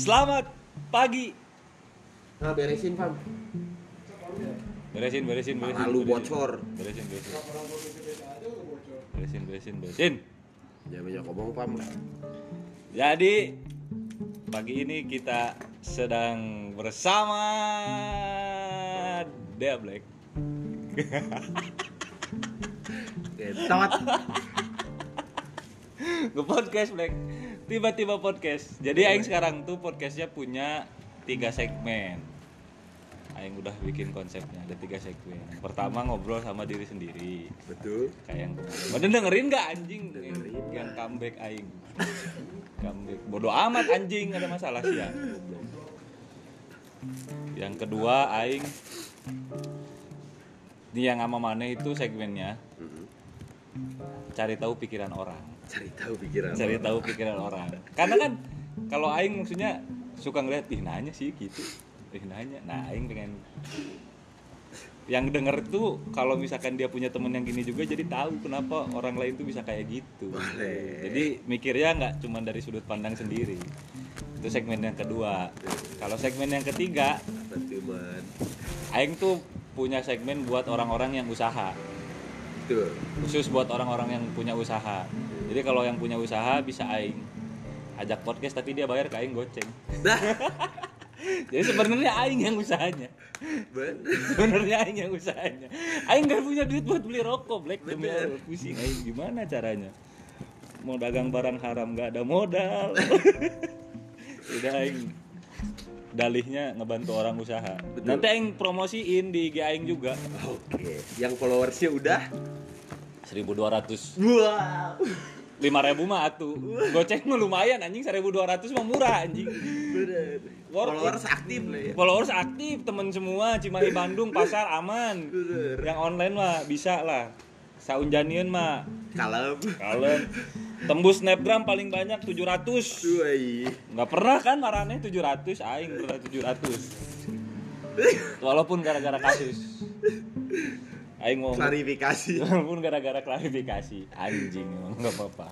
Selamat pagi. Nah beresin Fam Beresin, beresin, beresin. Lalu bocor Beresin, beresin. Beresin, beresin, beresin. Jangan banyak ngomong Fam Jadi pagi ini kita sedang bersama Dea Black. Ketot Nge-podcast Black. Tiba-tiba podcast. Jadi Aing sekarang tuh podcastnya punya tiga segmen. Aing udah bikin konsepnya ada tiga segmen. Pertama ngobrol sama diri sendiri. Betul kayak yang kemarin. Mana dengerin gak anjing Dengerin. yang, yang comeback aing comeback bodoh amat anjing ada masalah sih ya yang kedua aing ini yang sama mana itu segmennya Mm-mm. cari tahu pikiran orang Cari tahu pikiran cari orang. tahu pikiran orang. Karena kan kalau aing maksudnya suka ngeliat ih nanya sih gitu. Ih nanya. Nah aing pengen yang denger tuh kalau misalkan dia punya temen yang gini juga jadi tahu kenapa orang lain tuh bisa kayak gitu. Boleh. jadi mikirnya nggak cuma dari sudut pandang sendiri. Itu segmen yang kedua. Kalau segmen yang ketiga aing tuh punya segmen buat orang-orang yang usaha. Tuh khusus buat orang-orang yang punya usaha jadi kalau yang punya usaha bisa aing ajak podcast tapi dia bayar ke aing goceng. Dah. Jadi sebenarnya aing yang usahanya. Sebenarnya aing yang usahanya. Aing nggak punya duit buat beli rokok black. Demi pusing aing. Gimana caranya? Mau dagang barang haram nggak ada modal. Udah aing dalihnya ngebantu orang usaha. Betul. nanti aing promosiin di IG aing juga. Oke Yang followersnya udah? 1200 Wow lima ribu mah atuh. Goceng mah lumayan anjing. 1200 mah murah anjing. Bener. Followers aktif lah ya. Followers aktif temen semua. Cimahi Bandung pasar aman. Bener. Yang online mah bisa lah. Saunjanian mah. Kalem. Kalian tembus snapgram paling banyak 700 Tuh ay. nggak pernah kan marane 700 aing pernah 700 walaupun gara-gara kasus aing mau Klarifikasi. Walaupun gara-gara klarifikasi. Anjing emang nggak apa-apa.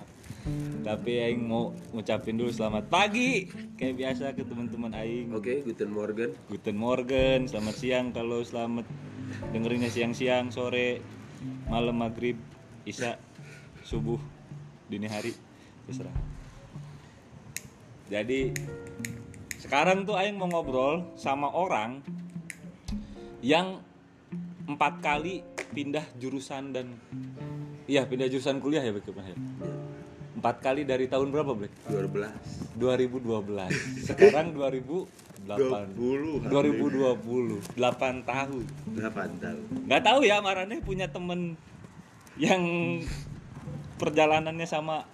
Tapi aing mau ngucapin dulu selamat pagi. Kayak biasa ke teman-teman aing. Oke Guten Morgan Guten Morgen, selamat siang kalau selamat dengerinnya siang-siang, sore, malam maghrib, isya, subuh, dini hari, terserah. Jadi sekarang tuh Aing mau ngobrol sama orang yang empat kali pindah jurusan dan iya pindah jurusan kuliah ya Black ya? Empat kali dari tahun berapa Black? 12 2012. Sekarang 2008. 20 2020 8 tahun 8 tahun nggak tahu ya Marane punya temen yang perjalanannya sama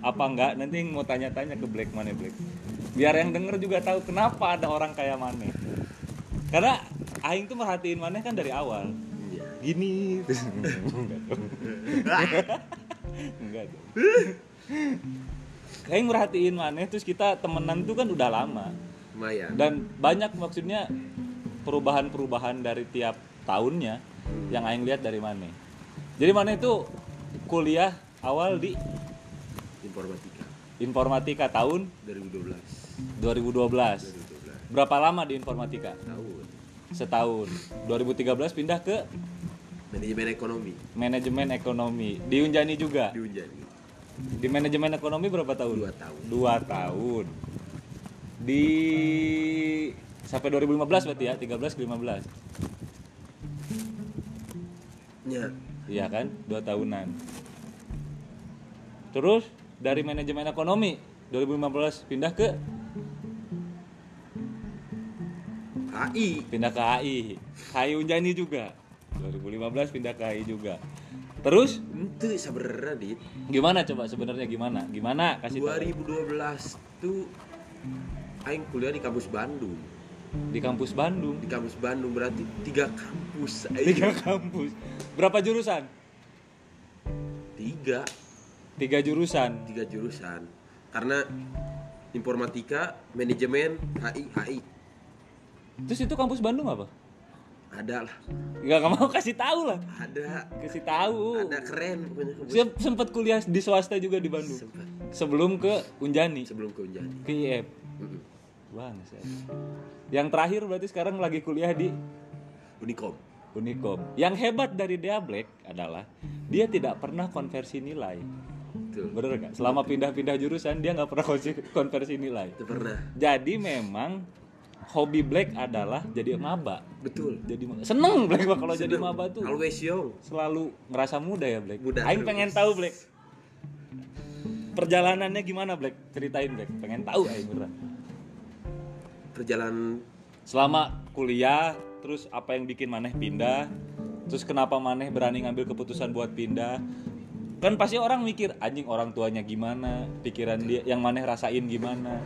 apa enggak nanti mau tanya-tanya ke Black Mane Black biar yang denger juga tahu kenapa ada orang kayak Mane karena Aing tuh merhatiin Mane kan dari awal gini. Enggak dong. Aing merhatiin Mane terus kita temenan tuh kan udah lama. Lumayan. Dan banyak maksudnya perubahan-perubahan dari tiap tahunnya yang aing lihat dari mana jadi mana itu kuliah awal di Informatika. Informatika tahun 2012 2012 2012 berapa lama di informatika? Tahun. Setahun. 2013 pindah ke manajemen ekonomi. Manajemen ekonomi. Di Unjani juga? Di Unjani di manajemen ekonomi berapa tahun? Dua tahun. Dua tahun. Di sampai 2015 berarti ya? 13 ke 15 ya. Iya kan, dua tahunan. Terus dari manajemen ekonomi 2015 pindah ke? HI pindah ke HI, HI Unjani juga. 2015 pindah ke HI juga. Terus itu sebenarnya dit gimana coba sebenarnya gimana? Gimana kasih tahu. 2012 tuh Aing kuliah di kampus Bandung di kampus Bandung. di kampus Bandung berarti tiga kampus Aing. Tiga kampus. Berapa jurusan? tiga Tiga jurusan. tiga jurusan karena informatika manajemen HI HI Terus itu kampus Bandung apa? Ada lah Enggak nggak mau kasih tahu lah. ada Kasih tahu. ada keren Saya sempat kuliah di swasta juga di Bandung. Sempat. Sebelum ke Unjani, sebelum ke Unjani ke IF. Mm-mm. Bangsa. Yang terakhir berarti sekarang lagi kuliah di Unicom. Unicom. Yang hebat dari Dea Black adalah dia tidak pernah konversi nilai. Betul. Bener nggak? Selama pindah-pindah jurusan dia nggak pernah konversi- konversi nilai. Itu pernah. Jadi memang hobi Black adalah jadi maba. Betul. Jadi ma- seneng Black kalau jadi maba tuh Always young. selalu ngerasa muda ya Black. Muda Aing pengen tahu Black. Perjalanannya gimana Black? Ceritain Black. Pengen tahu Aing beneran. Perjalanan Selama kuliah, terus apa yang bikin Maneh pindah? Terus kenapa Maneh berani ngambil keputusan buat pindah? Kan pasti orang mikir anjing orang tuanya gimana, pikiran dia yang Maneh rasain gimana.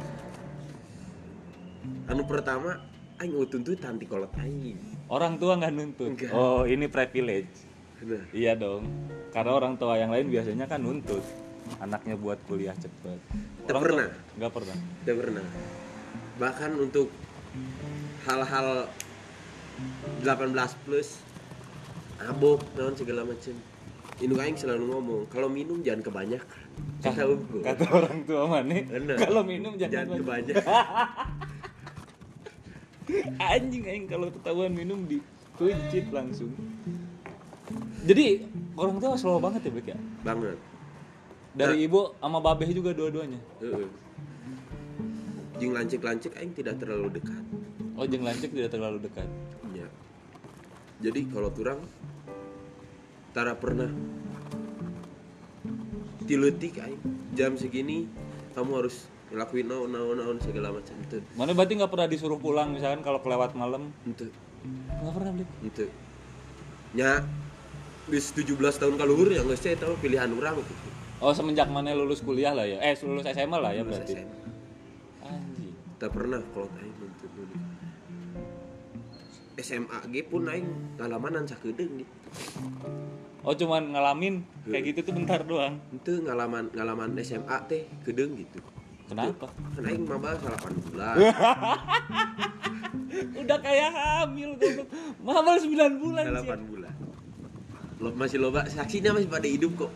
Anu pertama aing tuntut tanti kolot aing. Orang tua nggak nuntut. Enggak. Oh, ini privilege. Iya dong. Karena orang tua yang lain biasanya kan nuntut anaknya buat kuliah cepet. Orang pernah. Nggak pernah. tidak pernah. Bahkan untuk hal-hal 18 plus mabuk naon segala macam. Induk aing selalu ngomong, kalau minum jangan kebanyakan. Kata. Kata orang tua mana? Kalau minum jangan, jangan banyak. kebanyakan. Anjing aing kalau ketahuan minum di kuncit langsung. Jadi orang tua slow banget ya Bek ya. Banget. Dari ibu sama babeh juga dua-duanya. Heeh. Jing lancik-lancik aing tidak terlalu dekat. Oh, jeng lancik tidak terlalu dekat. Ya. Jadi kalau turang tara pernah tiletik aing jam segini kamu harus ngelakuin naon naon naon segala macam itu Mana berarti nggak pernah disuruh pulang misalkan kalau kelewat malam? itu Nggak pernah beli. itu nya bis 17 tahun kaluhur ya nggak saya tahu pilihan orang gitu Oh, semenjak mana lulus kuliah lah ya? Eh, lulus SMA lah ya Lulus berarti. SMA. Anjing. tak pernah kalau aing dulu SMA G pun aing ngalamanan sakedeung gitu Oh, cuman ngalamin kayak gitu tuh bentar doang. itu ngalaman ngalaman SMA teh kedeung gitu Kenapa? aing maba 8 bulan Udah kayak hamil goblok. Mabal 9 bulan sih. 8 bulan Lo, masih loba saksinya masih pada hidup kok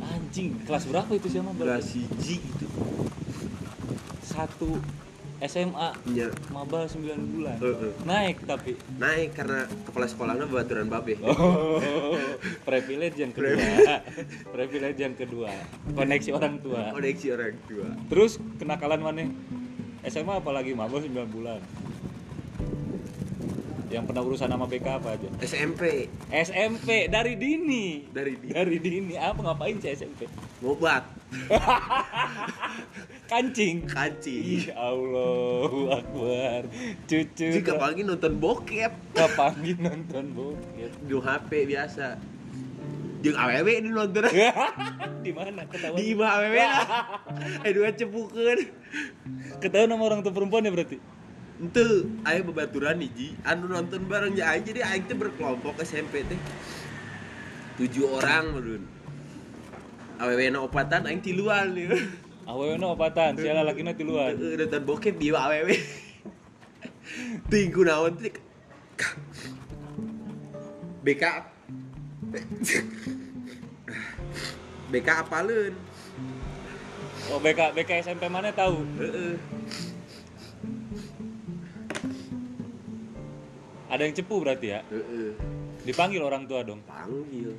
Anjing, kelas berapa itu sih Mabal? kelas hiji gitu Satu SMA nya Mabal 9 bulan. Heeh. Naik tapi. naik karena kepala sekolahnya baturan babe Oh, privilege yang kedua. privilege yang kedua. Koneksi orang tua. koneksi orang tua Terus kenakalan mana? SMA apalagi mabal 9 bulan. Yang pernah urusan sama BK apa aja? SMP SMP dari dini. dari di Dari dini apa ngapain sih SMP? ngobat Kancing. kancing Ih Allahu Akbar. Cucu. jika pagi nonton bokep Kapan nonton bokep? di HP biasa jeung awewe di nonton Di mana ketahuan? di imah awewe lah eh dua cepukeun Ketahuan sama orang tua perempuan ya berarti? ente aya bebaturan hiji anu nonton bareng ya aing jadi aing teh berkelompok SMP teh tujuh orang menurun awewe na opatan aing tiluan nih Awewe no obatan, siala lakina tiluan. Heeh, nonton bokep di awewe tinggu naon teh BK BK apaleun Oh BK BK SMP mana tahu? Ada yang cepu berarti ya? Dipanggil orang tua dong. panggil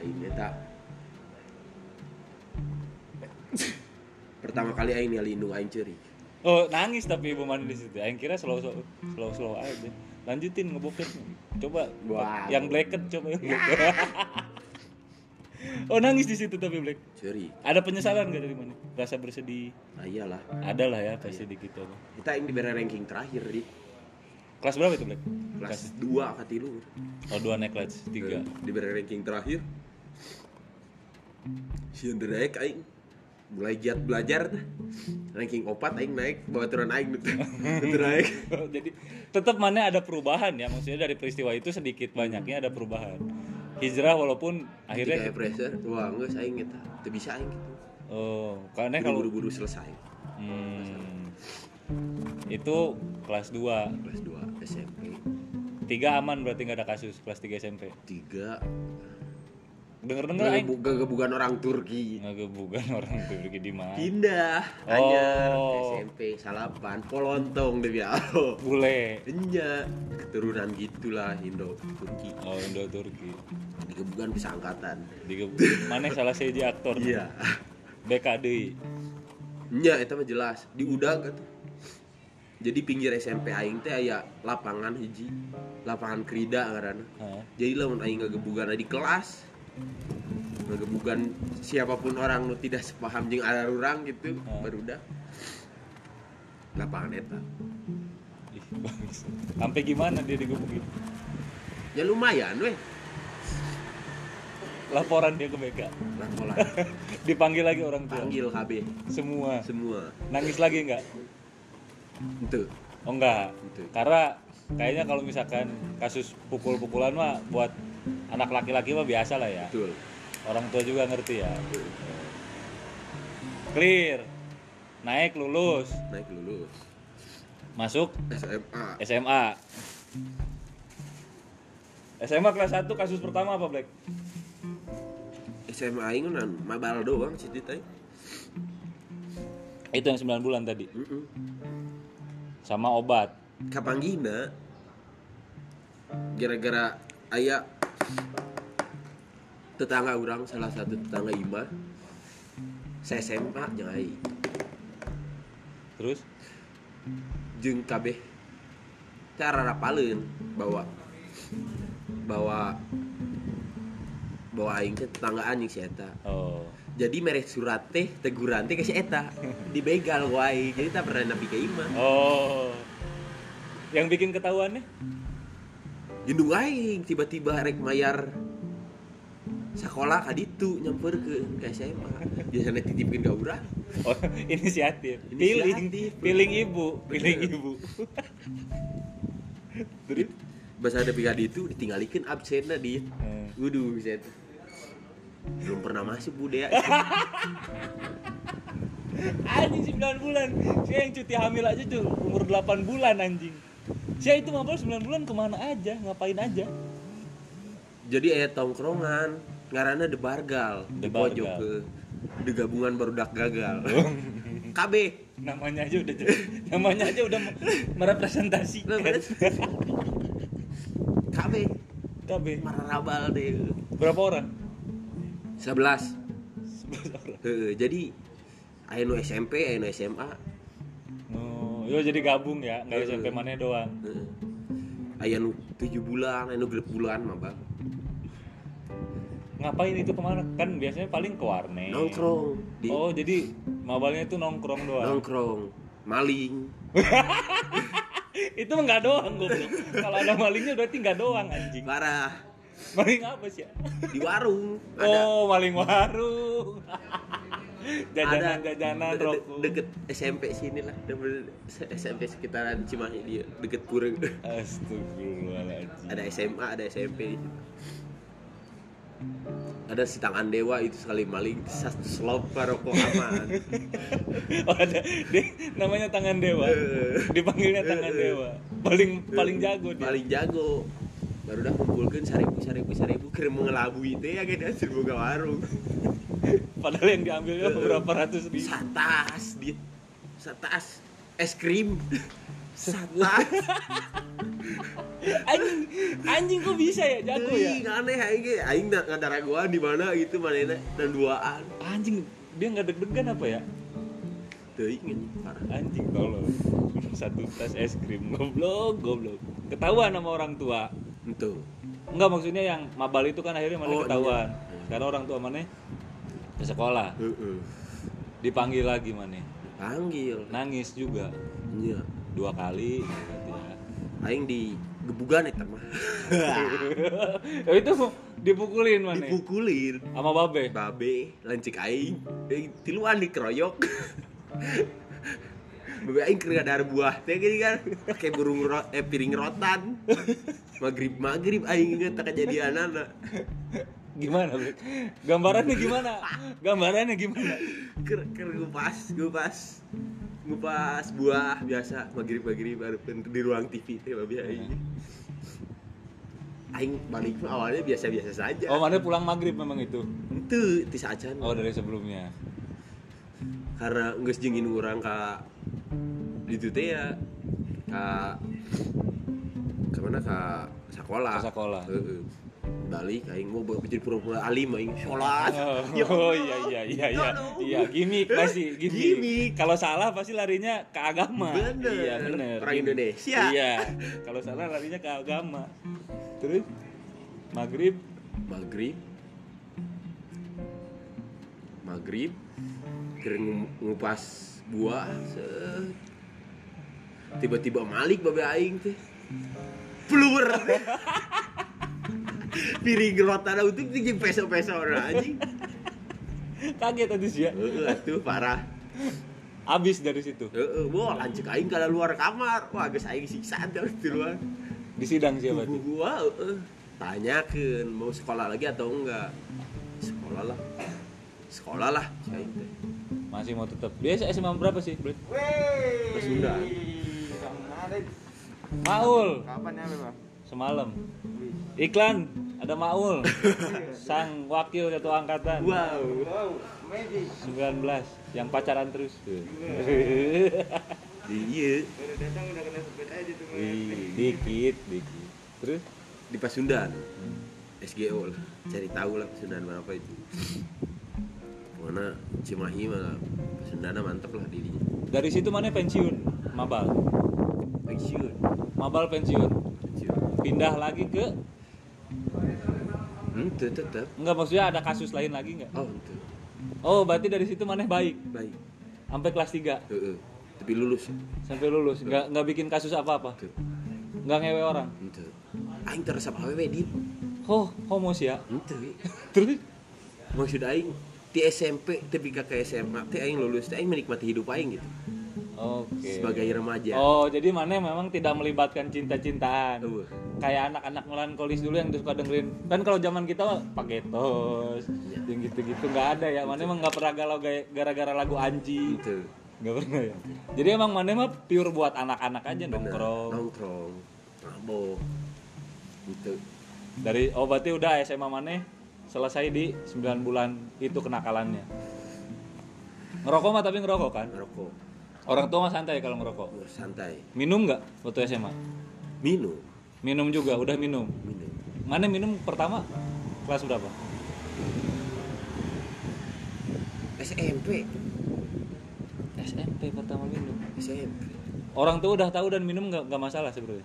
aing eta pertama kali aing ningali indung aing ceurik Oh nangis tapi ibu mandi di situ. Aing kira slow slow slow slow aja. Lanjutin ngebokep. Coba Wow. yang blacket coba yang blacket. oh nangis di situ tapi black. ceurik Ada penyesalan gak dari mana? Rasa bersedih? ah iyalah Ada lah ya pasti di gitu. kita aing diberi ranking terakhir di Kelas berapa itu black? kelas 2 ka 3 Oh dua naik kelas tiga. diberi ranking terakhir si naik aing. Mulai giat belajar ranking 4 aing naik bawa turun aing. Gitu naik Jadi tetap mana ada perubahan ya. Maksudnya dari peristiwa itu sedikit banyaknya ada perubahan. Hijrah walaupun kayak akhirnya pressure. Wah enggak aing eta teu bisa aing gitu. Oh karena kalau buru-buru selesai. Hmm. itu kelas 2 kelas 2 SMP tiga aman berarti nggak ada kasus kelas 3 SMP 3 denger-denger aing. Gegebugan orang Turki. Ngagebugan orang Turki di mana? Pindah. Oh. SMP salapan polontong deh ya bule. Enya keturunan gitulah Indo Turki oh Indo Turki digebugan bisa angkatan. Di mana salah seji aktor? Iya. BKD Nya itu mah jelas. Di udang kan tuh. Jadi pinggir SMP aing teh aya lapangan hiji lapangan krida ngaranna. Hah? jadi lamun aing ngagebugan di kelas ngagebugan siapa pun orang nu tidak sepaham jeung ada orang gitu Hmm. barudak lapangan eta. Ih, bagus. sampai gimana dia digebukin? Ya lumayan weh. Laporan dia ke BK laporan. Dipanggil lagi orang tua. Panggil KB semua. Semua. Nangis lagi nggak? Itu oh enggak Gitu. karena kayaknya kalau misalkan kasus pukul-pukulan mah buat anak laki-laki mah biasa lah ya. Betul. Orang tua juga ngerti ya. Clear? Naik lulus? Naik lulus. Masuk? SMA SMA SMA kelas 1 kasus pertama apa Black? SMA aing kan mabal doang situ teh Itu yang 9 bulan tadi? Heeh. sama obat. kapanggihna gara-gara aya tetangga orang salah satu tetangga imah saya SMA aing Terus? Jeung kabeh. Cara rapaleun bawa bawa bawa aing teh tetanggaan jeung si eta. Oh. Jadi merek surat teh teguran teh ke si eta. Dibegal ku aing jadi tak pernah nabi ke imah oh. Yang bikin ketahuannya Gendung aing tiba-tiba rek mayar sekolah ka ditu nyamper ke ke SMA biasanya titipin ke urang oh inisiatif. Inisiatif. pilih ibu pilih ibu. Terus? Bahasa ada pika ditu ditinggalikan absennya di Hmm. Waduh, set. Belum pernah masuk budaya. anjing 9 bulan. Saya yang cuti hamil aja tuh umur 8 bulan anjing saya itu mabal 9 bulan ke mana aja ngapain aja Jadi aya tongkrongan, ngaranna The Bargal, The di pojok ke The gabungan barudak gagal. KB. namanya aja udah namanya aja udah merepresentasikan KB. KB Mararabal deh. berapa orang 11. 11 orang Heeh, jadi nu SMP, nu SMA. Oh yo jadi gabung ya nggak. SMP mana doang Heeh. Aya nu 7 bulan, aya nu 6 bulan mah, Bang. ngapain itu ke mana kan biasanya paling ke warnet Nongkrong di oh jadi mabalnya itu nongkrong doang nongkrong, maling. itu nggak doang goblok kalau ada malingnya berarti nggak doang anjing Parah. maling apa sih? Di warung ada oh maling warung jajanan jajanan de- rokok. deket SMP sini lah. SMP sekitaran Cimahi dia. Deket Pureng Astagfirullahaladzim. Ada SMA ada SMP ada si tangan dewa itu sekali maling satu slop rokok aman oh, ada. Dia, namanya tangan dewa. Eh. dipanggilnya tangan dewa. Paling paling jago dia. Paling jago. Baru udah kumpulkan seribu seribu seribu kira mau ngelabui teh ya kan? Seribu warung padahal yang diambilnya beberapa ratus ribu. Satas dia satas es krim. Satas anjing anjing kok bisa ya? Jago ya? Ih, aneh aing aing nggak nggak raguan di mana gitu mana dan duaan. Anjing dia nggak deg-degan apa ya? Parah. Anjing tolong. Satu tas es krim goblok goblok. Ketahuan sama orang tua. Itu enggak maksudnya yang mabal itu kan akhirnya mana Oh, ketahuan. iya. sekarang orang tua mana ke sekolah. Heeh. dipanggil lagi mana panggil nangis juga. Iya. Dua kali ya. aing di gebugan eta mah. Itu dipukulin mana dipukulin. Sama babe? Babe lancik aing. Eh, tiluan dikeroyok. Babe aing keur ngadar buah teh gini kan. Kayak burung ro eh piring rotan. Magrib magrib aing inget tak kejadian anak gimana Bek? gambarannya gimana? Gambarannya gimana? Ker ker ngupas ngupas ngupas buah biasa magrib baru di ruang TV teh babe aing. Aing balik mah awalnya biasa-biasa saja. Oh, mana pulang maghrib memang itu. itu tis acan Oh, dari sebelumnya. karena nggak jengin orang ka itu teh ya ka ke mana ka sekolah. Ke sekolah. Balik aing mau jadi pura-pura alim aing sholat Oh, Ya oh iya iya iya iya. Iya, gimmick pasti gimmick. Gimmick. Kalau salah pasti larinya ke agama. Bener. Iya, bener. Orang. Indonesia. Iya. Kalau salah larinya ke agama. Terus maghrib maghrib maghrib kering ngu- ngupas buah tiba-tiba malik babe aing teh peluwer piring rotan itu tinggi peso-peso orang anjing kaget tadi sih ya. Heeh, atuh parah Abis dari situ. Heeh, wah lancek aing kalau luar kamar wah geus aing siksaan kalau di luar Di sidang siapa Tubuh tuh? gua heeh. tanyakeun mau sekolah lagi atau enggak sekolah lah sekolah lah si aing teh Masih mau tetap. Dia SMA berapa sih? Bro? Sunda. Maul Kapan ya, Bang? semalam. Iklan ada Maul. Sang wakil ketua angkatan. wow Wow, magic. 19 yang pacaran terus. Iya Baru datang udah kena sebut aja tuh. Wih, dikit, dikit. Terus di Pasundan SGO lah cari tahu lah Pasundan mana apa itu mana Cimahi mana Pasundan mantep lah dirinya dari situ mana pensiun? Mabal. pensiun Mabal pensiun. pensiun Pindah lagi ke hmm tetap enggak maksudnya ada kasus lain lagi enggak? oh itu Oh, berarti dari situ mana baik baik sampai kelas 3 Heeh. tapi lulus sampai lulus. Enggak enggak bikin kasus apa-apa. Enggak ngewe orang. itu aing teresap awewe dit Oh, homo sih ya. itu Terus maksud aing di SMP tapi ke SMA teh aing lulus teh aing menikmati hidup aing gitu Oke. sebagai remaja Oh, jadi mana memang tidak melibatkan cinta-cintaan. Eueuh. Kayak anak-anak melankolis dulu yang suka dengerin. Kan kalau zaman kita Iya. yang gitu-gitu nggak ada ya. Mana emang nggak pernah galau gara-gara lagu Anji. Nggak pernah ya. Jadi emang mana mah pure buat anak-anak aja Bener. nongkrong. nongkrong mabok gitu Dari oh berarti udah SMA mana selesai di 9 bulan itu kenakalannya. Ngerokok mah tapi ngerokok kan? ngerokok Orang tua mah santai kalau ngerokok. santai Minum nggak waktu SMA? minum Minum juga, udah minum. minum Mana minum pertama kelas berapa? SMP SMP pertama minum. SMP Orang tua udah tahu dan minum nggak nggak masalah sebenarnya.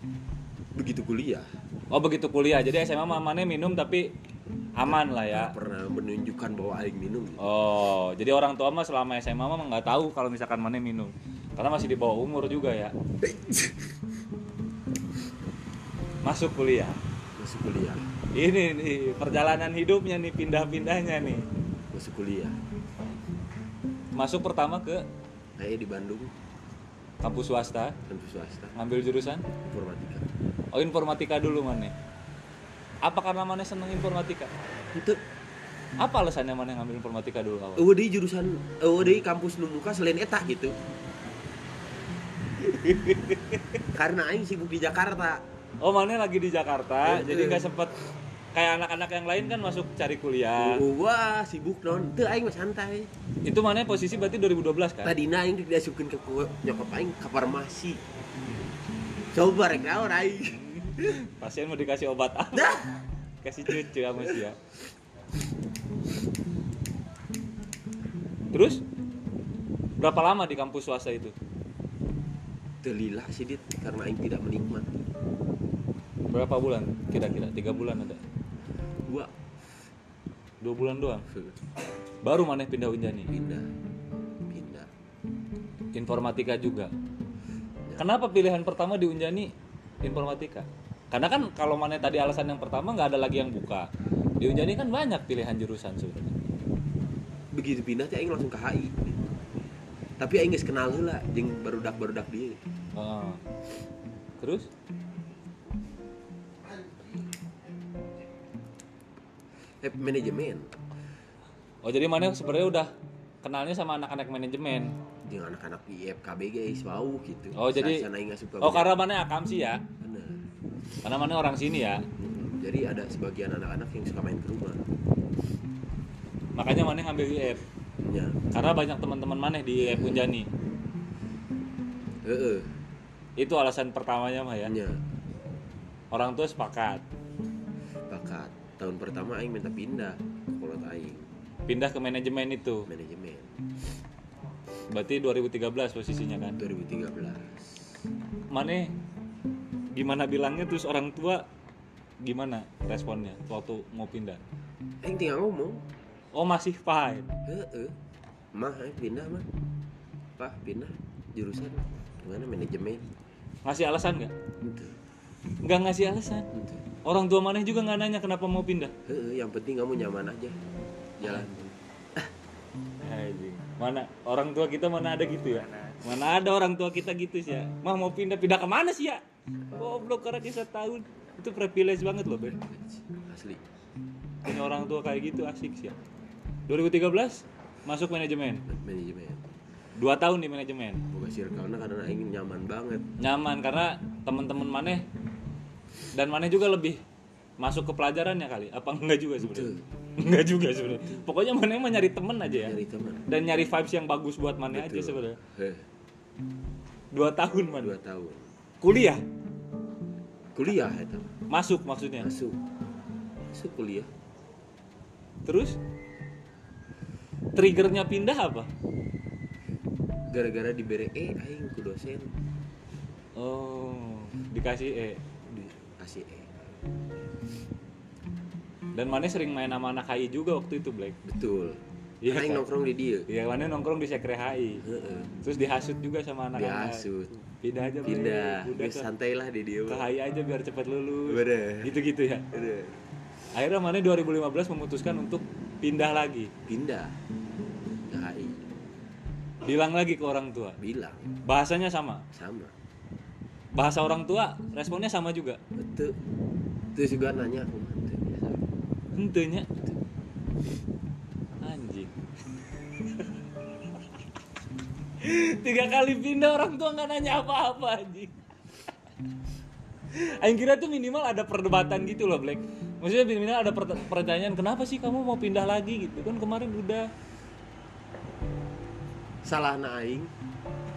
begitu kuliah Oh begitu kuliah, jadi SMA mamanya minum tapi aman lah ya. pernah menunjukkan bahwa aing minum gitu. Oh, jadi orang tua mah selama SMA mah nggak tahu kalau misalkan mana minum, karena masih di bawah umur juga ya. Masuk kuliah. masuk kuliah. Ini nih perjalanan hidupnya nih pindah-pindahnya nih. masuk kuliah. Masuk pertama ke? Saya di Bandung. Kampus swasta, kampus swasta. Ngambil jurusan? Informatika. Oh informatika dulu mana? Apa karena mana seneng informatika? itu. Apa alasannya mana ngambil informatika dulu awal? eueuh deui jurusan eueuh deui kampus nu muka selain eta gitu. Karena aing sibuk di Jakarta Oh mana lagi di Jakarta, Iya, jadi iya. nggak sempet kayak anak-anak yang lain kan masuk cari kuliah. wah sibuk non teu aing mah santai Itu mana posisi berarti 2012 kan? tadina aing diasukeun ke nyokap aing ke farmasi coba rek naon aing Pasien mau dikasih obat apa? dah Kasih cucu sama si ya. Terus berapa lama di kampus swasta itu? Delilah sih dit karena aing tidak menikmati Berapa bulan? Kira-kira tiga bulan ada? gua Dua bulan doang. Baru mana pindah Unjani? pindah pindah Informatika juga. Kenapa pilihan pertama di Unjani informatika? Karena kan kalau mana tadi alasan yang pertama nggak ada lagi yang buka. Di Unjani kan banyak pilihan jurusan sebenarnya. begitu pindah teh aing langsung ke HI tapi aing geus kenal heula jeung barudak-barudak dia Ah. Terus? Eh manajemen Oh jadi mana sebenarnya udah kenalnya sama anak-anak manajemen. jeung anak-anak IFKB guys. Bau gitu. Oh, jadi- asup Oh karena mana akam sih ya? bener. Karena mana orang sini ya. Jadi ada sebagian anak-anak yang suka main ke rumah. Makanya maneh ngambil IF ya. Karena banyak teman-teman maneh di IF Unjani. Heeh. Itu alasan pertamanya mah ya? Ya. Orang tua sepakat. Bakat tahun pertama aing minta pindah ke kolot aing. Pindah ke manajemen itu? Manajemen. Berarti 2013 posisinya kan? 2013 maneh gimana bilangnya? Terus orang tua gimana responnya waktu mau pindah? Aing tinggal ngomong. Oh masih fine heeh. Mah aing pindah mah. Pak pindah jurusan. Gimana manajemen? Ngasih alasan nggak? Itu nggak ngasih alasan. Orang tua maneh juga nggak nanya kenapa mau pindah. Yang penting kamu nyaman aja. Jalan. Mana orang tua kita mana ada gitu ya? Mana ada orang tua kita gitu sih ya? Mah mau pindah pindah ke mana sih ya? Goblok karena kisah tahun. Itu privilege banget loh Ben asli. Punya orang tua kayak gitu asik sih ya. 2013 masuk manajemen. Manajemen. Dua tahun di manajemen. Boga circle karena aing nyaman banget. Nyaman karena teman-teman maneh dan maneh juga lebih masuk ke pelajarannya kali apa enggak juga sebenarnya? Enggak juga sebenarnya. Pokoknya maneh mah nyari temen aja ya. Nyari dan nyari vibes yang bagus buat maneh aja sebenarnya. Dua tahun man. Dua tahun. Kuliah? Kuliah itu masuk maksudnya? Masuk. Masuk kuliah. Terus? Triggernya pindah apa? Gara-gara diberi E aing ku dosen oh dikasih eh dikasih E. Dan maneh sering main sama anak HI juga waktu itu Black betul. Iya kan? nongkrong di dia. Iya, maneh nongkrong di sekre HI Heeh. terus dihasut juga sama anak-anak. Dihasut. Pindah aja pindah. Udah ke, santai lah di dia ke. HI aja biar cepat lulus. Bener. gitu-gitu ya. Bener. akhirnya maneh 2015 memutuskan untuk pindah lagi. Pindah ke HI bilang lagi ke orang tua. Bilang. Bahasanya sama? Sama bahasa orang tua responnya sama juga. Betul. Terus juga nanya aku Hentenya anjing. Tiga kali pindah orang tua nggak nanya apa-apa anjing. Aing kira tuh minimal ada perdebatan gitu loh Black. Maksudnya minimal ada per- pertanyaan Kenapa sih kamu mau pindah lagi? gitu. Kan kemarin udah. Salah na aing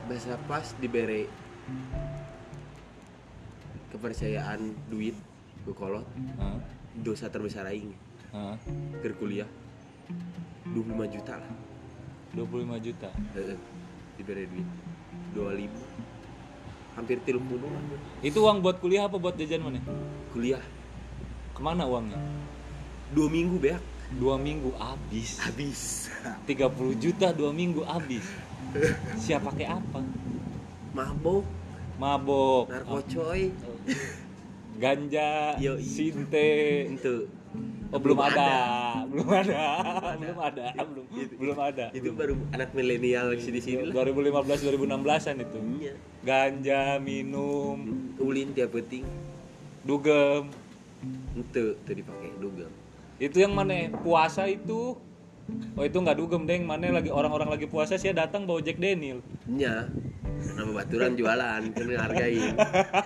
bahasa pas diberi kepercayaan duit ke kolot Hah? dosa terbesar aing. Hah? ke kuliah 25 juta lah. 25 juta? Diberi duit. 25 hampir 30 lah. Itu uang buat kuliah apa buat jajan mana? kuliah. Ke mana uangnya? dua minggu beak Dua minggu habis. Habis. 30 juta dua minggu habis. Siapa pakai apa? mabok. Mabok. Narkocoy Ganja Yoi. Sinte. Itu. Oh belum ada, belum ada, belum ada, belum. Itu- belum ada. itu baru anak milenial di sini sini lah 2015 2016an itu. Iya. Ganja, minum, ulin tiap penting dugem. itu tuh dipakai dugem. Itu yang mana? Puasa itu. Oh itu nggak dugem deng, mana lagi? Orang-orang lagi puasa sih datang bawa Jack Daniel. nya nama baturan jualan kan ngehargain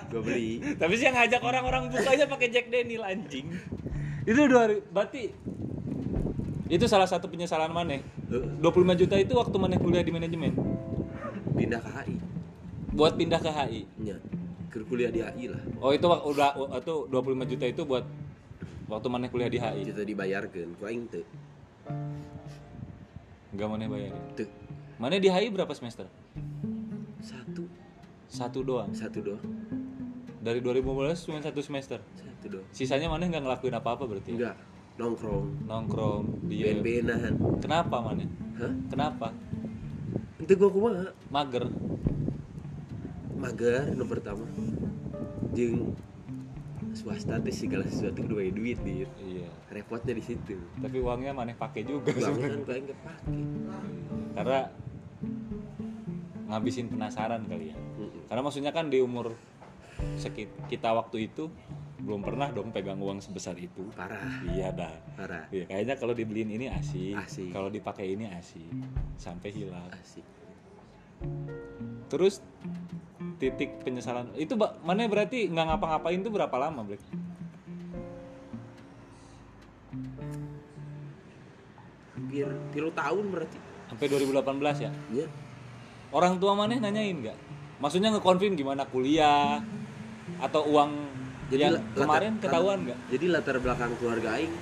gue beli Tapi sih yang ngajak orang-orang bukanya pakai Jack Daniel anjing. Itu dua hari, berarti itu salah satu penyesalan mana? 25 juta itu waktu mana kuliah di manajemen pindah ke HI buat pindah ke HI. ke kuliah di HI lah Oh itu udah itu 25 juta itu buat waktu mana kuliah di HI. kita dibayarkan ku aing teu Enggak mana bayar. teu Mana di HI berapa semester? Satu. Satu doang. satu doang. Dari 2015 cuma satu semester. satu doang. Sisanya mana nggak ngelakuin apa-apa berarti? enggak nongkrong. Nongkrong di ben-benan Kenapa mana? hah? Kenapa? itu gua kumaha Mager. mager nu pertama. Jeung swasta teh segala sesuatu kudu bae duit dia Iya. repotnya di situ. Tapi uangnya mana pakai juga uangnya kan paling kepake Karena ngabisin penasaran kali ya. Karena maksudnya kan di umur sekit kita waktu itu belum pernah dong pegang uang sebesar itu. Parah. Iya dah. Parah. Iya kayaknya kalau dibeliin ini asik, asik. kalau dipakai ini asik. Sampai hilang. Asik. Terus titik penyesalan itu mana berarti nggak ngapa-ngapain tuh berapa lama Bre? hampir tilu tahun berarti. Sampai 2018 ya? Iya orang tua maneh nanyain nggak? Maksudnya ngekonfirm gimana kuliah atau uang yang la- kemarin latar- ketahuan nggak? jadi latar belakang keluarga aing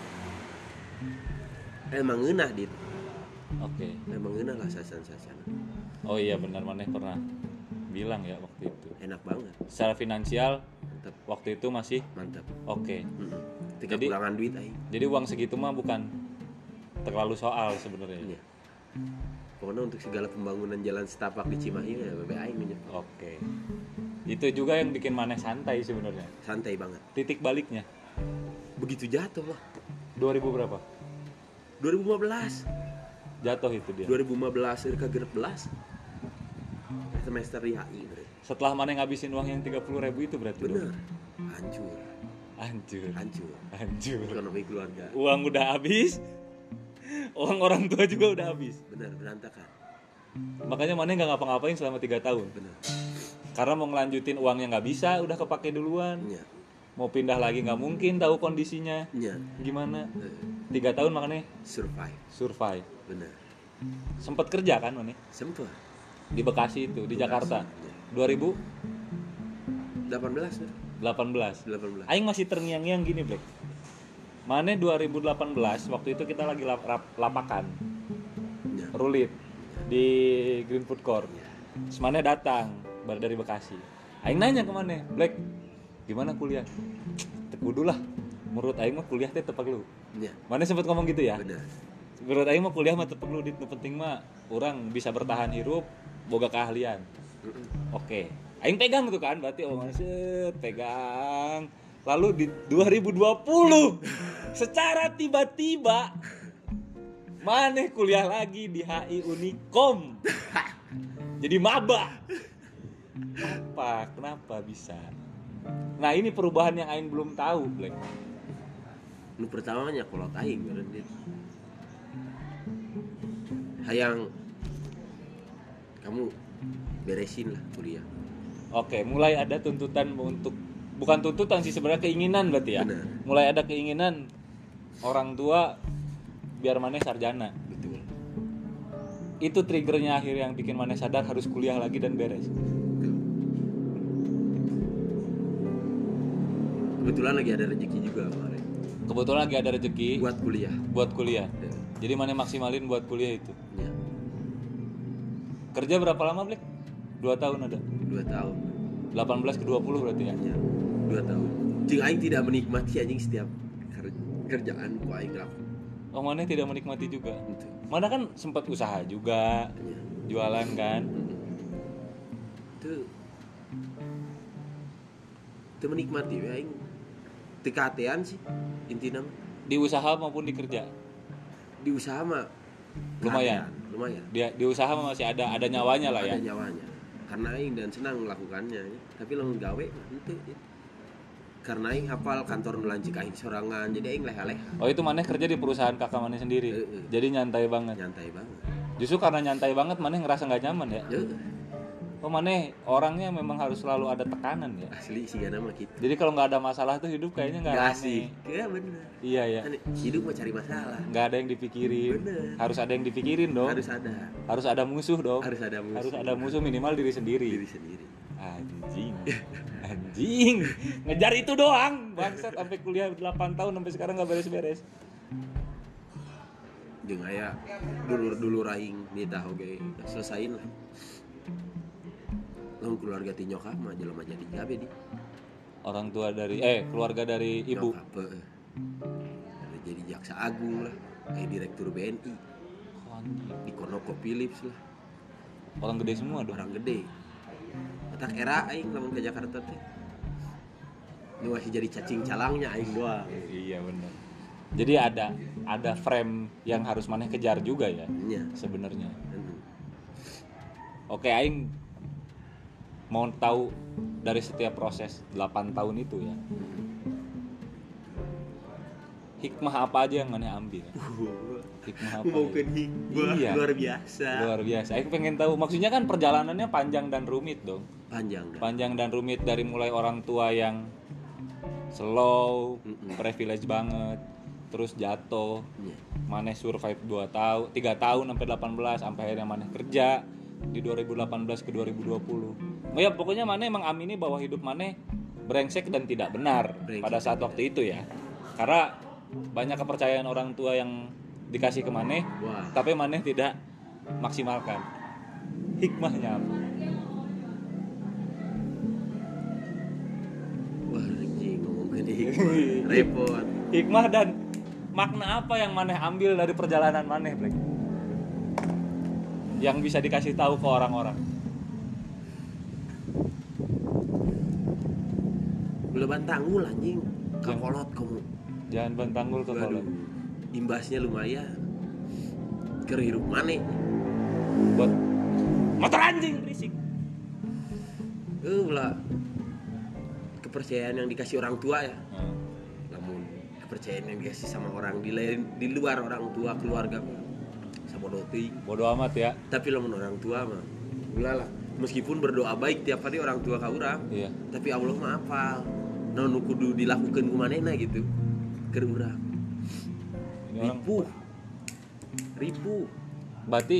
emang ngeunah dit. Oke. Emang ngeunah lah sasan-sasan oh iya benar maneh pernah bilang ya waktu itu. Enak banget. Secara finansial mantap waktu itu masih mantap oke. Ketika Jadi- kurangan duit aing. jadi uang segitu mah bukan terlalu soal sebenarnya. Iya. Pokoknya untuk segala pembangunan jalan setapak di Cimahi ya bebe aing nih oke. Itu juga yang bikin maneh santai sebenarnya. Santai banget. Titik baliknya. Begitu jatuh lah. 2000 berapa? 2015 jatuh itu dia. 2015 Irka genep belas. Semester di HI setelah maneh ngabisin uang yang 30.000 ribu itu berarti bener. Dong? hancur. Hancur. Hancur. Hancur ekonomi keluarga. Uang udah habis uang orang tua juga udah habis. bener berantakan. Makanya maneh nggak ngapa-ngapain selama tiga tahun. Bener karena mau ngelanjutin uangnya nggak bisa udah kepake duluan. Nya mau pindah lagi nggak mungkin tahu kondisinya. Nya gimana? Eh, tiga tahun makanya survive. Survive. Bener sempat kerja kan maneh sempet. Di Bekasi itu di Jakarta. Iya. 2018 18 bener. 18 Aing masih terngiang-ngiang gini Black Mane 2018 waktu itu kita lagi lap- rap- lapakan. Nya Rulit di Green Food Court. Nya Terus Mane datang baru dari Bekasi. Aing nanya ke Mane Black gimana kuliah? Tekudu lah. Menurut Aing mah kuliah teh tepak lu nya Mane sempat ngomong gitu ya? Bener. Menurut Aing mah kuliah mah tepak lu Nu penting mah orang bisa bertahan hirup boga keahlian. Oke, Aing pegang tuh kan, berarti oh set pegang. Lalu di 2020 secara tiba-tiba Maneh kuliah lagi di HI Unikom. Jadi maba. Apa? Kenapa bisa? Nah, ini perubahan yang Aing belum tahu, Black. nu pertamanya kalau aing dit hayang kamu beresin lah kuliah Oke, mulai ada tuntutan untuk bukan tuntutan sih sebenarnya keinginan berarti ya. Benar. Mulai ada keinginan orang tua biar Maneh sarjana. betul Itu triggernya akhir yang bikin Maneh sadar harus kuliah lagi dan beres. Betul. kebetulan lagi ada rezeki juga kemarin Kebetulan lagi ada rezeki buat, buat kuliah kuliah. Ya. Jadi Maneh maksimalin buat kuliah itu. Ya, Kerja berapa lama, Black? Dua tahun ada. dua tahun 18 ke 20 berarti ya. ya dua tahun jeng aing tidak menikmati anjing setiap kerjaan ku aing lakukan Oh, Maneh tidak menikmati juga. itu Mana kan sempat usaha juga, ya. jualan kan. itu itu menikmati ya aing tekatean sih intinya mah. Di usaha maupun di kerja. di usaha mah Lumayan. lumayan Dia di usaha masih ada ada nyawanya lah ya. ada nyawanya karena aing dan senang melakukannya ya. tapi lamun gawe mah henteu ya. Karena aing hafal kantor nu lancik aing sorangan jadi aing leha-leha Oh itu maneh kerja di perusahaan kakak maneh sendiri. Heeh. Jadi nyantai banget. nyantai banget Justru karena nyantai banget maneh ngerasa nggak nyaman ya. ya Oh maneh orangnya memang harus selalu ada tekanan ya. asli sih gana mah gitu Jadi kalau nggak ada masalah tuh hidup kayaknya nggak asik ya bener Iya ya. Hidup mah cari masalah Nggak ada yang dipikirin. Bener. Harus ada yang dipikirin dong. harus ada Harus ada musuh dong. harus ada musuh Harus ada musuh minimal diri sendiri. diri sendiri Anjing. Anjing. Ngejar itu doang. Bangsat sampai kuliah 8 tahun sampai sekarang nggak beres-beres. jeung aya dulur dulur aing nitah oge selesain lah lamun keluarga ti nyokap mah jelema jadi gabe di Orang tua dari eh keluarga dari ibu. nyokap. Ada jadi jaksa agung lah kayak direktur BNI di Konoko Philips lah Orang gede semua dong. orang gede otak era aing lamun ke Jakarta teh nu masih jadi cacing calangnya aing doang Iya benar. Jadi ada ada frame yang harus maneh kejar juga ya nya sebenarnya. Oke aing mau tahu dari setiap proses 8 tahun itu ya. Hikmah apa aja yang maneh ambil? Hikmah apa? mau ya? hikmah Iya. luar biasa Luar biasa. Aing pengen tahu maksudnya kan perjalanannya panjang dan rumit dong. panjang dah. Panjang dan rumit dari mulai orang tua yang slow, Mm-mm. privilege banget terus jatuh Iya. maneh survive 2 tahun 3 tahun sampai 18 sampai akhirnya maneh kerja di 2018 ke 2020 oh ya pokoknya maneh emang amini bahwa hidup maneh brengsek dan tidak benar Brengsek pada saat waktu itu ya karena banyak kepercayaan orang tua yang dikasih ke maneh tapi maneh tidak maksimalkan hikmahnya apa Wah, anjing gini repot. hikmah dan makna apa yang maneh ambil dari perjalanan maneh Black? yang bisa dikasih tahu ke orang-orang Beleban tanggul anjing. Kakolot kamu. jangan bantanggul ke kolot. Imbasnya lumayan. Kerhirup mana? buat motor anjing berisik Eh lah. Kepercayaan yang dikasih orang tua ya. Nah, Namun kepercayaan yang dikasih sama orang di lain di luar orang tua keluarga sama doti. bodo amat ya Tapi lamun orang tua mah ulah lah. Meskipun berdoa baik tiap hari orang tua ka urang, iya tapi Allah mah apal. Naon nu kudu dilakukan ku manehna gitu. Keur urang. Ini orang Ripuh. Ripuh. berarti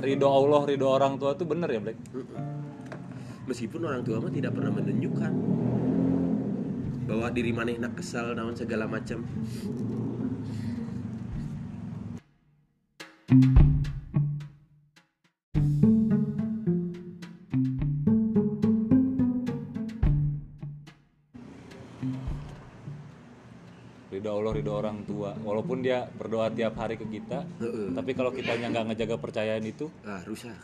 ridho Allah ridho orang tua tuh bener ya Black. Meskipun orang tua mah tidak pernah menunjukkan bahwa diri manehna kesal naon segala macam. Walaupun dia berdoa tiap hari ke kita Heeh. tapi kalau kitanya nggak ngejaga percayaan itu Ah, rusak.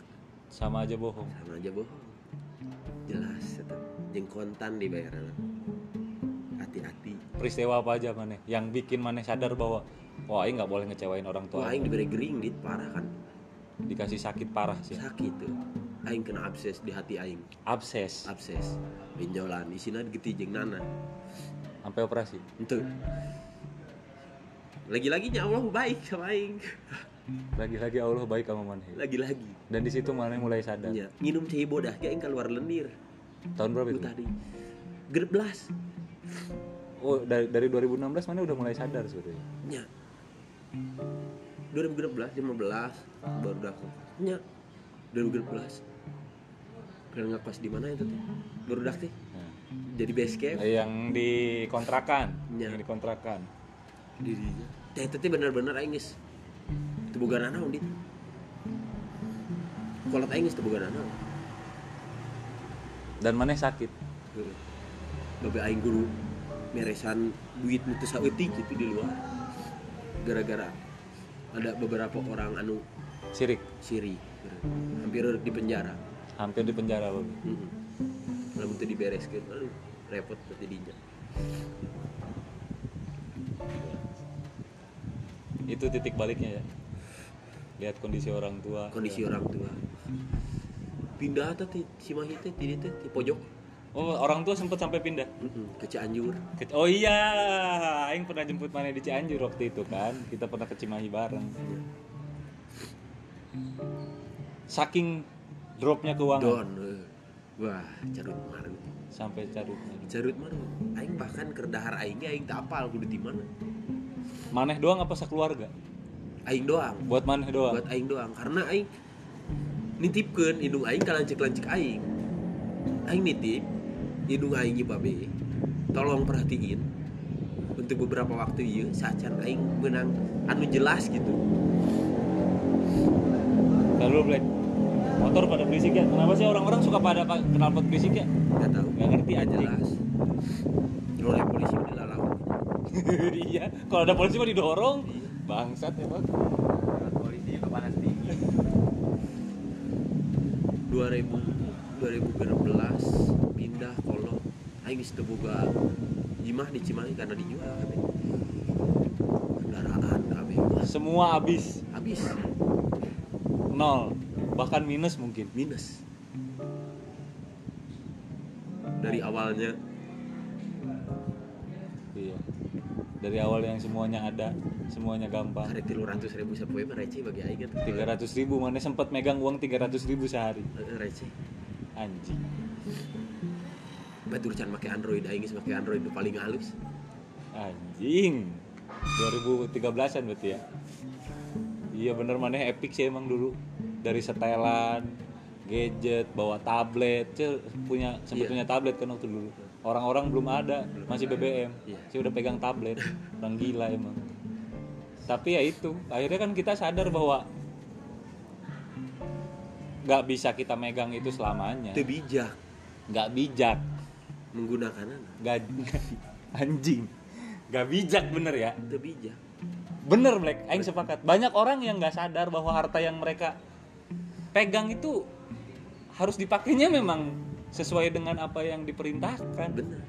sama aja bohong Sama aja bohong. Jelas eta. Jeung kontan dibayarna. Hati-hati. peristiwa apa aja maneh yang bikin maneh sadar bahwa wah ini nggak boleh ngecewain orang Wah, tua aing diberi gering dit parah kan. dikasih sakit parah sih Sakit tuh. Aing kena abses di hati aing. abses Abses. Benjolan isina geti jeung nana. sampai operasi Itu. Lagi-laginya Allah baik sama aing. lagi-lagi Allah baik sama maneh Lagi-lagi. dan di situ maneh mulai sadar Ya, nginum cai bodah kayak aing keluar lendir. tahun berapa Itu tadi. Gerblas. oh dari dari 2016 maneh udah mulai sadar sebetulnya Nya. 2016, 15 baru dah nya 2016 kalian ngekos di mana itu teh baru dah teh Nah, jadi base camp yang di kontrakan Iya. yang di dirinya. Teh itu teh bener-bener aing geus teu boga naon kolot aing geus teu boga naon dan maneh sakit. Heeh. Babe aing guru meresan duit teu saeutik gitu di luar. Gara-gara ada beberapa orang anu sirik? Siri hampir di penjara. Hampir di penjara Bang. Heeh. Lamun teu dibereskeun, aduh repot berarti dinya. Itu titik baliknya ya lihat kondisi orang tua Kondisi orang tua. Pindah teh ti si Mahi teh dieu teh ti pojok. oh orang tua sempat sampai pindah ke Cianjur. Ke- oh iya aing pernah jemput mana di Cianjur waktu itu kan kita pernah ke Cimahi bareng saking dropnya keuangan Don. eh. Wah, carut marun. sampai carut Carut marun. Aing bahkan keur dahar aing teu apal kudu di mana. Maneh doang apa sekeluarga Aing doang. buat maneh doang Buat aing doang karena aing nitipkeun hidung aing ka lancik-lancik aing. Aing nitip hidung aing babe. Tolong perhatiin untuk beberapa waktu ieu sacan aing benang anu jelas gitu. lalu black motor pada berisik ya kenapa sih orang-orang suka pada pa- knalpot berisik ya Enggak tahu. nggak ngerti Nggak anjing jelas. Oleh polisi udah. Iya. Kalau ada polisi mah didorong. Bangsat ya bang polisi juga panas tinggi 2000 2016 pindah kolot aing geus boga imah di Cimahi karena dijual kabeh. Kendaraan kabeh. Semua habis. Habis. Nol. Bahkan minus mungkin. Minus. Dari awalnya. Iya dari awal yang semuanya ada semuanya gampang hari 300 ribu sapoe mah receh bagi aing eta. 300 ribu mana sempat megang uang 300 ribu sehari Eh, receh. anjing Batur can make Android aing make Android paling halus. anjing 2013an berarti ya iya bener maneh epic sih emang dulu dari setelan gadget bawa tablet Cil, punya sempet Iya. punya tablet kan waktu dulu orang-orang belum ada masih BBM Iya. sih udah pegang tablet. Orang gila emang. Tapi ya itu akhirnya kan kita sadar bahwa nggak bisa kita megang itu selamanya. Itu bijak. Nggak bijak. Menggunakan nggak anjing. Nggak bijak bener ya? Itu bijak. bener Black. Aing sepakat. Banyak orang yang nggak sadar bahwa harta yang mereka pegang itu harus dipakainya memang sesuai dengan apa yang diperintahkan Bener.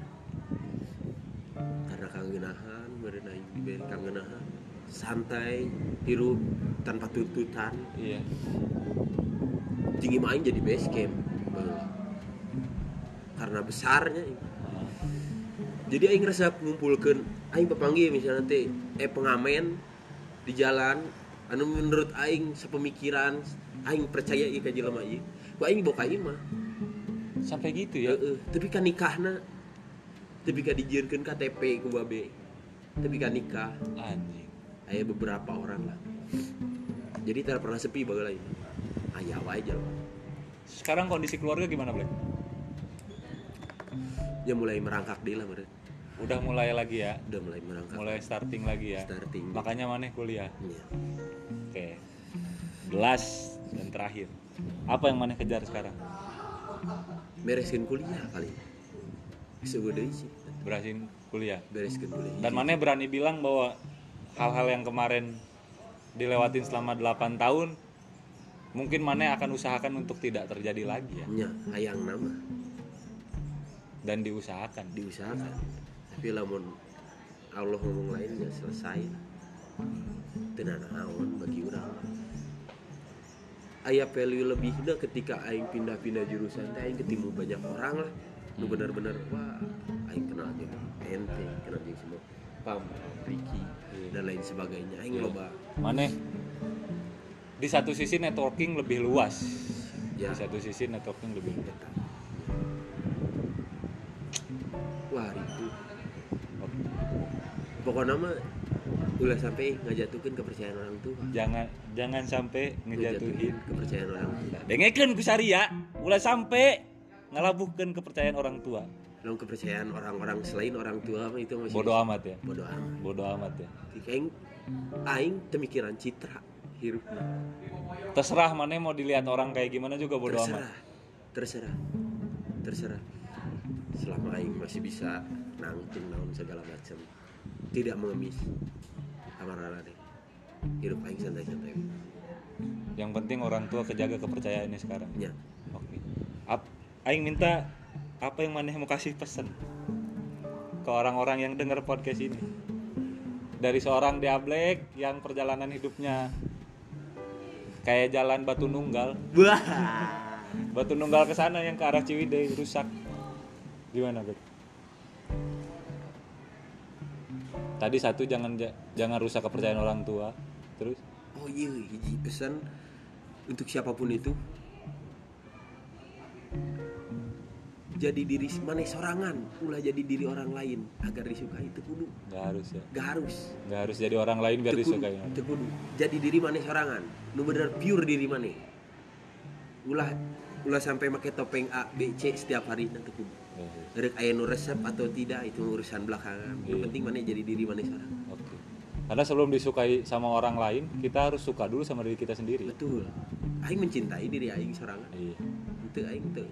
Karena kangenahan, diberi kangenahan. Santai, hirup tanpa tuntutan. iya Tinggi main jadi base camp. Bang. Karena besarnya. Jadi aing resep ngumpulkeun aing papanggih misalnya teh eh pengamen di jalan anu menurut aing sepemikiran aing percaya ieu ka jelema ieu. Ku aing ieu mah. Sampai gitu ya Heeh, tapi kan nikahna tapi kan dijieunkeun KTP ku babe. Tapi kan nikah anjing aya beberapa orang lah. Jadi tidak pernah sepi bageula lain. Aya wae aja lah. sekarang kondisi keluarga gimana Black Ya mulai merangkak deui lah meureun. udah mulai lagi ya Udah mulai merangkak. mulai starting lagi ya Starting. makanya maneh kuliah Iya. oke gelas dan terakhir apa yang maneh kejar sekarang Bereskeun kuliah kali. Deui sih. berhasil kuliah. Bereskeun kuliah. dan maneh berani bilang bahwa hal-hal yang kemarin dilewatin selama 8 tahun mungkin maneh akan usahakan untuk tidak terjadi lagi ya? Nya hayang nama. Dan diusahakan. Diusahakan. Tapi lamun Allah ngomong lainnya selesai. Tenan naon bagi urang aya value lebihnya ketika aing pindah-pindah jurusan teh aing ketemu banyak orang lah. Nu bener-bener wah aing kenal jeung ente kenal jeung semua. Pam Ricky dan lain sebagainya. Aing Iya. loba. Maneh di satu sisi networking lebih luas. Ya. di satu sisi networking lebih luas. Wah itu pokoknya mah ulah sampai ngajatuhkeun kepercayaan orang tua. Jangan jangan sampai ngejatuhin kepercayaan orang tua. Dengekeun ku saria ulah sampai ngalabuhkeun kepercayaan orang tua. Lalu kepercayaan orang-orang selain orang tua mah itu masih bodoh amat ya? Bodoh amat. Bodoh amat ya. Aing aing pemikiran citra hirupna. Terserah maneh mau dilihat orang kayak gimana juga bodoh amat. Terserah. Terserah. Terserah. Selama aing masih bisa nangkin naon segala macam tidak mengemis amarana deh hirup aing santai-santai yang penting orang tua kejaga kepercayaannya sekarang nya Oke. Ap, aing minta apa yang maneh mau kasih pesan ke orang-orang yang dengar podcast ini. Dari seorang diablek yang perjalanan hidupnya kayak jalan Batu Nunggal, wah Batu Nunggal ke sana yang ke arah Ciwidey rusak. Gimana, Bet? Tadi satu jangan ja- jangan rusak kepercayaan orang tua. Terus oh iya hiji pesan untuk siapa pun itu jadi diri mana sorangan ulah jadi diri orang lain agar disukai itu kudu nggak harus ya. gak harus Nggak harus jadi orang lain biar disukai. kudu. jadi diri mana sorangan nu bener pure diri mana ulah ulah sampai pakai topeng A B C setiap hari nanti kudu Rek aya nu resep atau tidak itu urusan belakangan. Yang Iya. penting mana jadi diri mana sorangan. Oke. Karena sebelum disukai sama orang lain, kita harus suka dulu sama diri kita sendiri. Betul. Aing mencintai diri aing sorangan. Iya. Itu aing teu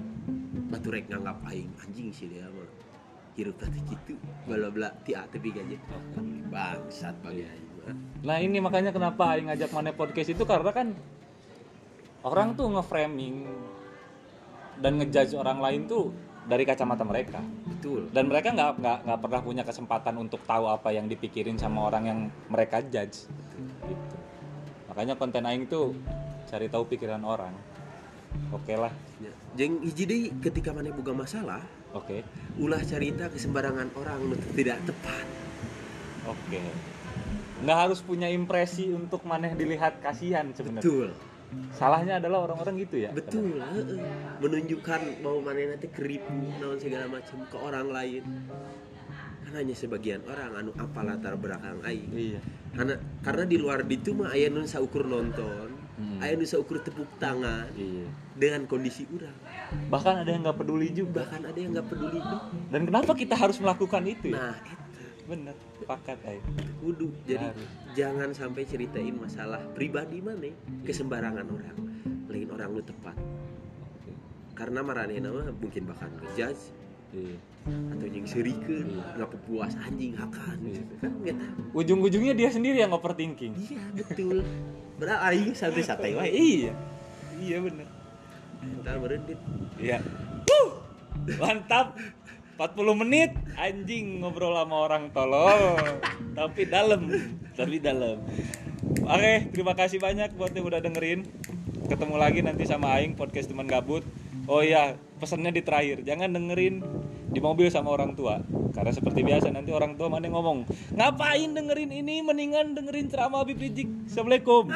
batu rek nganggap aing anjing sih dia mah. Hirup tadi gitu. Bala bala ti A tapi gaje. Bangsat bagi aing mah. Nah ini makanya kenapa Aing ngajak Mane podcast itu karena kan orang tuh nge-framing dan ngejudge orang lain tuh dari kacamata mereka Betul. dan mereka nggak nggak nggak pernah punya kesempatan untuk tahu apa yang dipikirin sama orang yang mereka judge gitu makanya konten Aing tuh cari tahu pikiran orang oke lah Ya. Jeung hiji deui ketika mana boga masalah, oke ulah cerita ke sembarangan orang tidak tepat. oke nggak harus punya impresi untuk maneh dilihat kasihan sebenarnya Betul. Salahnya adalah orang-orang gitu ya. Betul, heeh. menunjukkan bahwa mana nanti keripu naon segala macam ke orang lain. hanya sebagian orang anu apa latar belakang aing. Iya. Karena karena di luar itu mah aya nu saukur nonton Hmm. aya nu saukur tepuk tangan iya. dengan kondisi orang bahkan ada yang nggak peduli juga. Bahkan ada yang nggak peduli dan kenapa kita harus melakukan itu ya? Nah eta bener pakat ay kudu jadi Harus. jangan sampai ceritain masalah pribadi mana ke sembarangan orang. Lain orang lu tepat. Karena maranehna mah mungkin bahkan ngejudge. Iya. atau yang serikeun nggak puas anjing hakan. Iya. kan tahu. Ujung-ujungnya dia sendiri yang overthinking. Iya betul. Berarti aing santai-santai wae. Iya. Iya bener. Entar berendit iya. Mantap 40 menit anjing ngobrol sama orang tolol. Tapi dalam tapi dalam. Oke terima kasih banyak buat yang udah dengerin. Ketemu lagi nanti sama Aing podcast teman gabut. Oh iya pesannya di terakhir. Jangan dengerin di mobil sama orang tua. Karena seperti biasa nanti orang tua mana ngomong ngapain dengerin ini? Mendingan dengerin ceramah Habib Rizik. Assalamualaikum